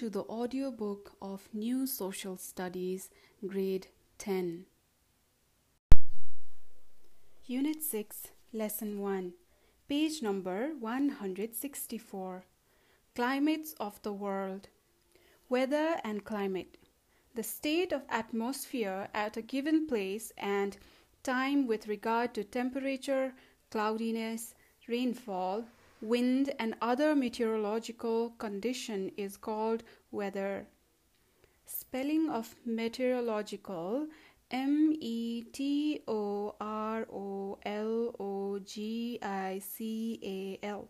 to the audiobook of New Social Studies, Grade 10. Unit 6, Lesson 1, page number 164. Climates of the World. Weather and climate. The state of atmosphere at a given place and time with regard to temperature, cloudiness, rainfall, wind, and other meteorological condition is called weather. Spelling of meteorological M E T O R O L O G I C A L.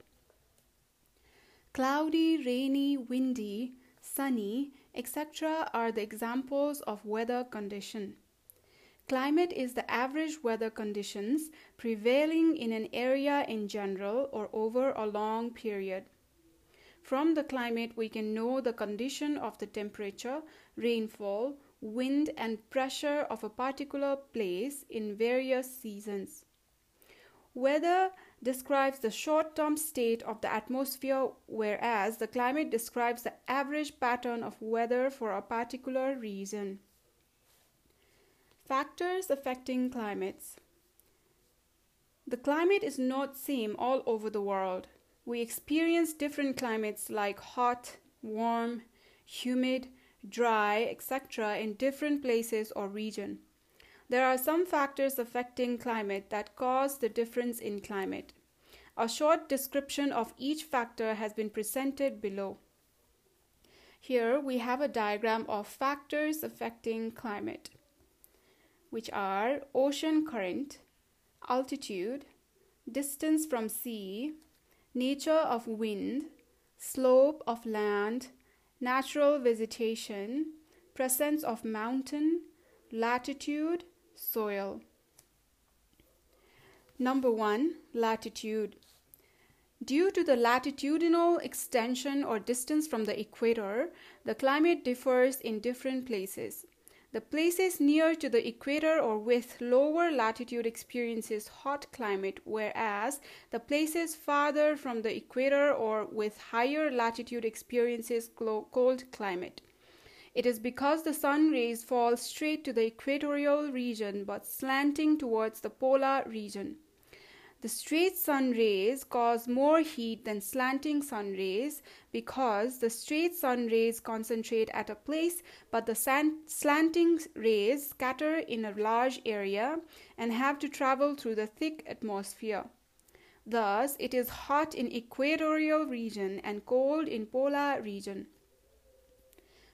Cloudy, rainy, windy, sunny, etc. are the examples of weather condition. Climate is the average weather conditions prevailing in an area in general or over a long period. From the climate, we can know the condition of the temperature, rainfall, wind, and pressure of a particular place in various seasons. Weather describes the short term state of the atmosphere, whereas the climate describes the average pattern of weather for a particular region. Factors affecting climates. The climate is not same all over the world. We experience different climates like hot, warm, humid, dry, etc. in different places or region. There are some factors affecting climate that cause the difference in climate. A short description of each factor has been presented below. Here we have a diagram of factors affecting climate which are ocean current, altitude, distance from sea, nature of wind, slope of land, natural vegetation, presence of mountain, latitude, soil. Number one, latitude. Due to the latitudinal extension or distance from the equator, the climate differs in different places. The places near to the equator or with lower latitude experiences hot climate, whereas the places farther from the equator or with higher latitude experiences cold climate. It is because the sun rays fall straight to the equatorial region but slanting towards the polar region. The straight sun rays cause more heat than slanting sun rays because the straight sun rays concentrate at a place, but the slanting rays scatter in a large area and have to travel through the thick atmosphere. Thus, it is hot in equatorial region and cold in polar region.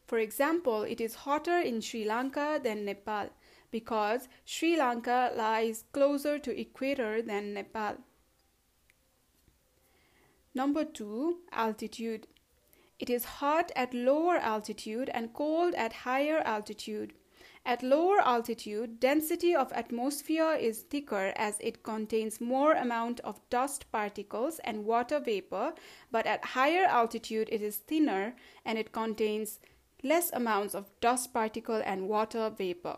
For example, it is hotter in Sri Lanka than Nepal because Sri Lanka lies closer to equator than Nepal. Number 2, altitude. It is hot at lower altitude and cold at higher altitude. At lower altitude, density of atmosphere is thicker as it contains more amount of dust particles and water vapor, but at higher altitude it is thinner and it contains less amounts of dust particle and water vapor.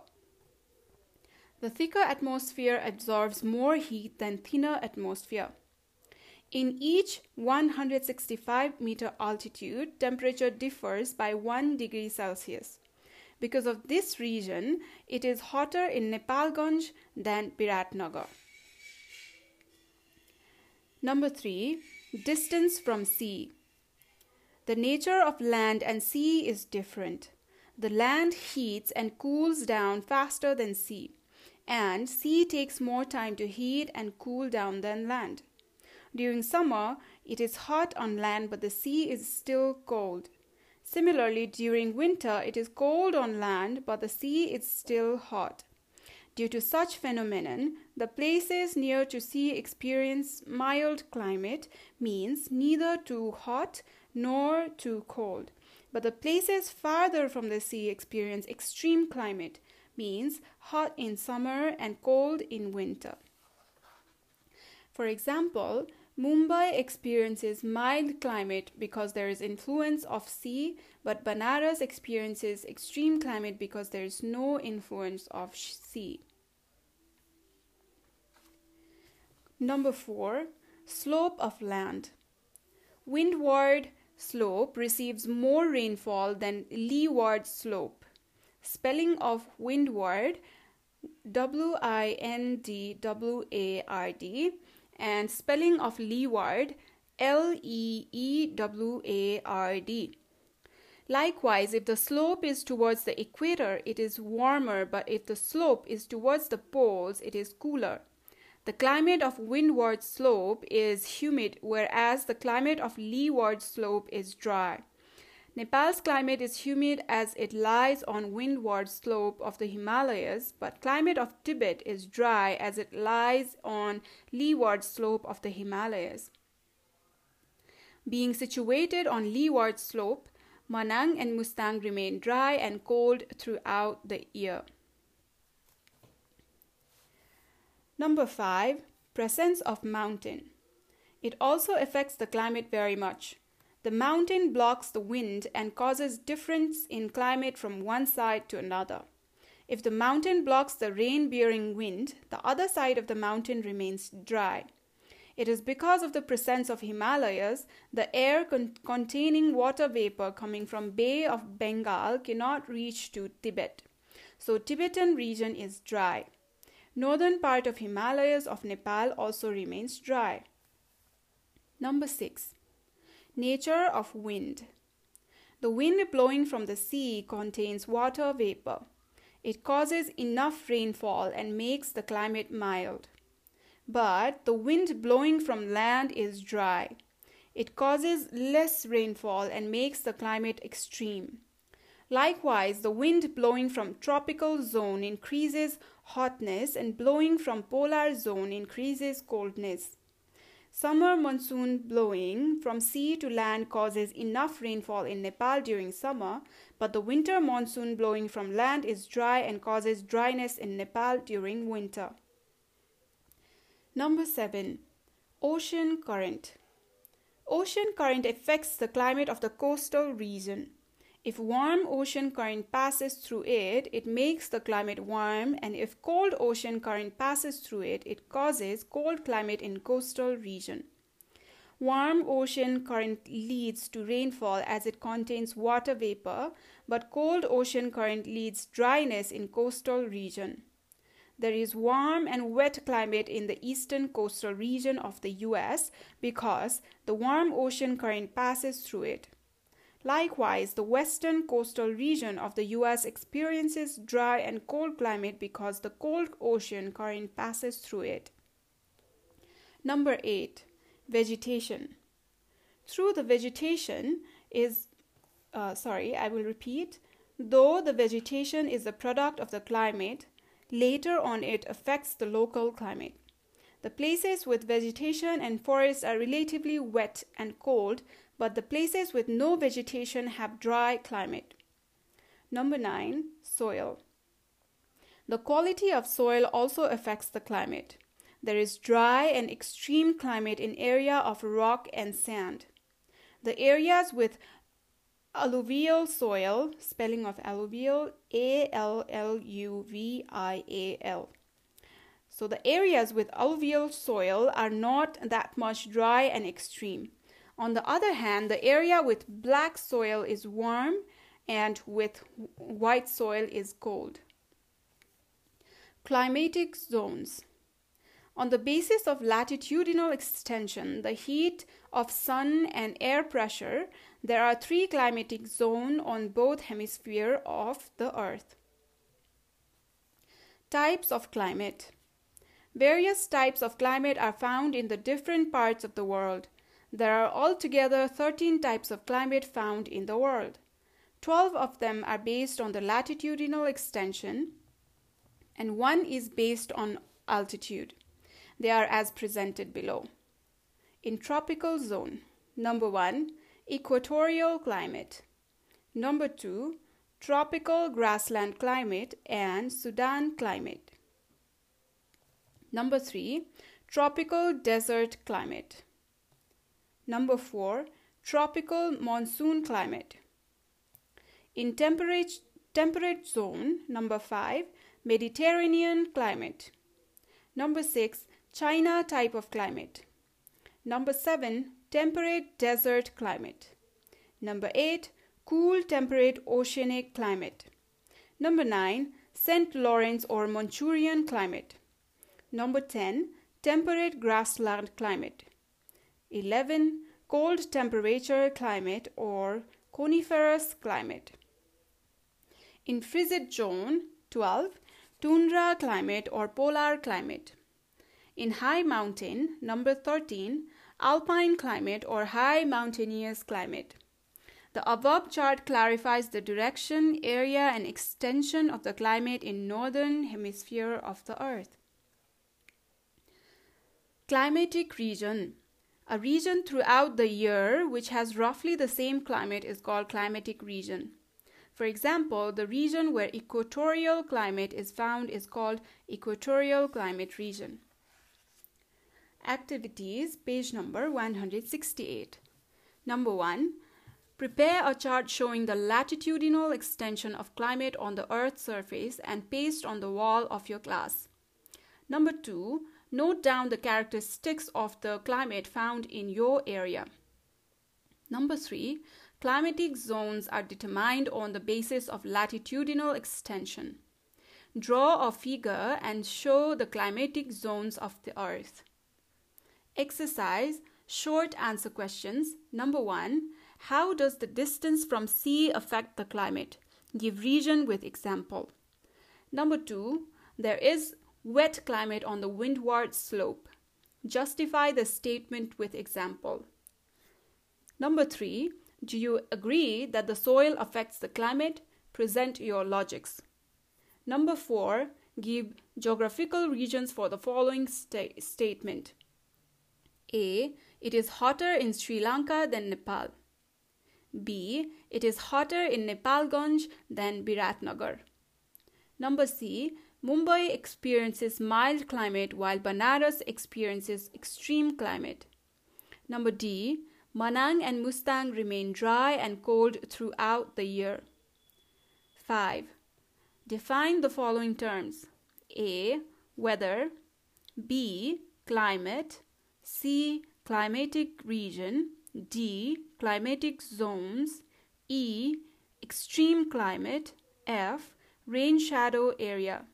The thicker atmosphere absorbs more heat than thinner atmosphere. In each 165 meter altitude, temperature differs by 1 degree Celsius. Because of this region, it is hotter in Nepalganj than Biratnagar. Number 3. Distance from sea. The nature of land and sea is different. The land heats and cools down faster than sea and sea takes more time to heat and cool down than land. During summer, it is hot on land, but the sea is still cold. Similarly, during winter, it is cold on land, but the sea is still hot. Due to such phenomenon, the places near to sea experience mild climate, means neither too hot nor too cold. But the places farther from the sea experience extreme climate, means hot in summer and cold in winter. For example, Mumbai experiences mild climate because there is influence of sea, but Banaras experiences extreme climate because there is no influence of sea. Number 4, slope of land. Windward slope receives more rainfall than leeward slope. Spelling of windward W I N D W A R D and spelling of leeward L E E W A R D. Likewise, if the slope is towards the equator, it is warmer, but if the slope is towards the poles, it is cooler. The climate of windward slope is humid, whereas the climate of leeward slope is dry. Nepal's climate is humid as it lies on windward slope of the Himalayas, but climate of Tibet is dry as it lies on leeward slope of the Himalayas. Being situated on leeward slope, Manang and Mustang remain dry and cold throughout the year. Number 5. Presence of mountain. It also affects the climate very much. The mountain blocks the wind and causes difference in climate from one side to another. If the mountain blocks the rain bearing wind, the other side of the mountain remains dry. It is because of the presence of Himalayas, the air con- containing water vapor coming from Bay of Bengal cannot reach to Tibet. So Tibetan region is dry. Northern part of Himalayas of Nepal also remains dry. Number 6. Nature of wind. The wind blowing from the sea contains water vapor. It causes enough rainfall and makes the climate mild but the wind blowing from land is dry. It causes less rainfall and makes the climate extreme. Likewise, the wind blowing from tropical zone increases hotness and blowing from polar zone increases coldness. Summer monsoon blowing from sea to land causes enough rainfall in Nepal during summer, but the winter monsoon blowing from land is dry and causes dryness in Nepal during winter. Number 7. Ocean current. Ocean current affects the climate of the coastal region. If warm ocean current passes through it, it makes the climate warm, and if cold ocean current passes through it, it causes cold climate in coastal region. Warm ocean current leads to rainfall as it contains water vapor, but cold ocean current leads dryness in coastal region. There is warm and wet climate in the eastern coastal region of the US because the warm ocean current passes through it. Likewise, the western coastal region of the US experiences dry and cold climate because the cold ocean current passes through it. Number 8. Vegetation. Through the vegetation is, uh, sorry, I will repeat. Though the vegetation is a product of the climate, Later on, it affects the local climate. The places with vegetation and forests are relatively wet and cold, but the places with no vegetation have dry climate. Number 9. Soil. The quality of soil also affects the climate. There is dry and extreme climate in area of rock and sand. The areas with alluvial soil, spelling of alluvial, A L L U V I A L. So the areas with alluvial soil are not that much dry and extreme. On the other hand, the area with black soil is warm and with white soil is cold. Climatic zones. On the basis of latitudinal extension, the heat of sun and air pressure, there are three climatic zones on both hemispheres of the earth. Types of climate. Various types of climate are found in the different parts of the world. There are altogether 13 types of climate found in the world. 12 of them are based on the latitudinal extension, and one is based on altitude. They are as presented below. In tropical zone, number 1, equatorial climate. Number two, tropical grassland climate and Sudan climate. Number three, tropical desert climate. Number four, tropical monsoon climate. In temperate, temperate zone, number five, Mediterranean climate. Number six, China type of climate. Number seven, temperate desert climate. Number 8. Cool temperate oceanic climate. Number 9. St. Lawrence or Manchurian climate. Number 10. Temperate grassland climate. 11. Cold temperature climate or coniferous climate. In frigid zone, 12. Tundra climate or polar climate. In high mountain, number 13, alpine climate or high mountainous climate. The above chart clarifies the direction, area, and extension of the climate in northern hemisphere of the earth. Climatic region. A region throughout the year which has roughly the same climate is called climatic region. For example, the region where equatorial climate is found is called equatorial climate region. Activities, page number 168. Number 1. Prepare a chart showing the latitudinal extension of climate on the Earth's surface and paste on the wall of your class. Number two, note down the characteristics of the climate found in your area. Number three, climatic zones are determined on the basis of latitudinal extension. Draw a figure and show the climatic zones of the Earth. Exercise Short answer questions. Number one, how does the distance from sea affect the climate? Give region with example. Number two, there is wet climate on the windward slope. Justify the statement with example. Number three, do you agree that the soil affects the climate? Present your logics. Number four, give geographical regions for the following sta- statement. A. It is hotter in Sri Lanka than Nepal. B. It is hotter in Nepalganj than Biratnagar. Number C. Mumbai experiences mild climate while Banaras experiences extreme climate. Number D. Manang and Mustang remain dry and cold throughout the year. 5. Define the following terms A. Weather, B. Climate, C. Climatic region, D. Climatic zones. E. Extreme climate. F. Rain shadow area.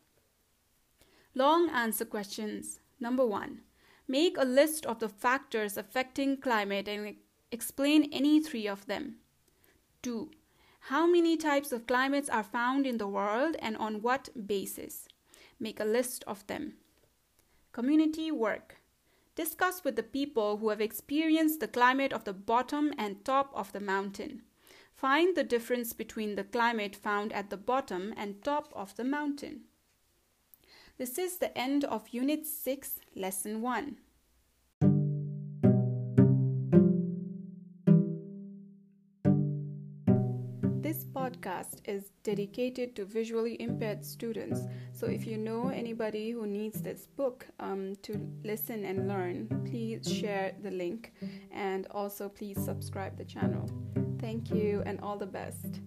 Long answer questions. Number 1. Make a list of the factors affecting climate and explain any three of them. 2. How many types of climates are found in the world and on what basis? Make a list of them. Community work. Discuss with the people who have experienced the climate of the bottom and top of the mountain. Find the difference between the climate found at the bottom and top of the mountain. This is the end of Unit 6, Lesson 1. This podcast is dedicated to visually impaired students. So if you know anybody who needs this book um, to listen and learn, please share the link and also please subscribe the channel. Thank you and all the best.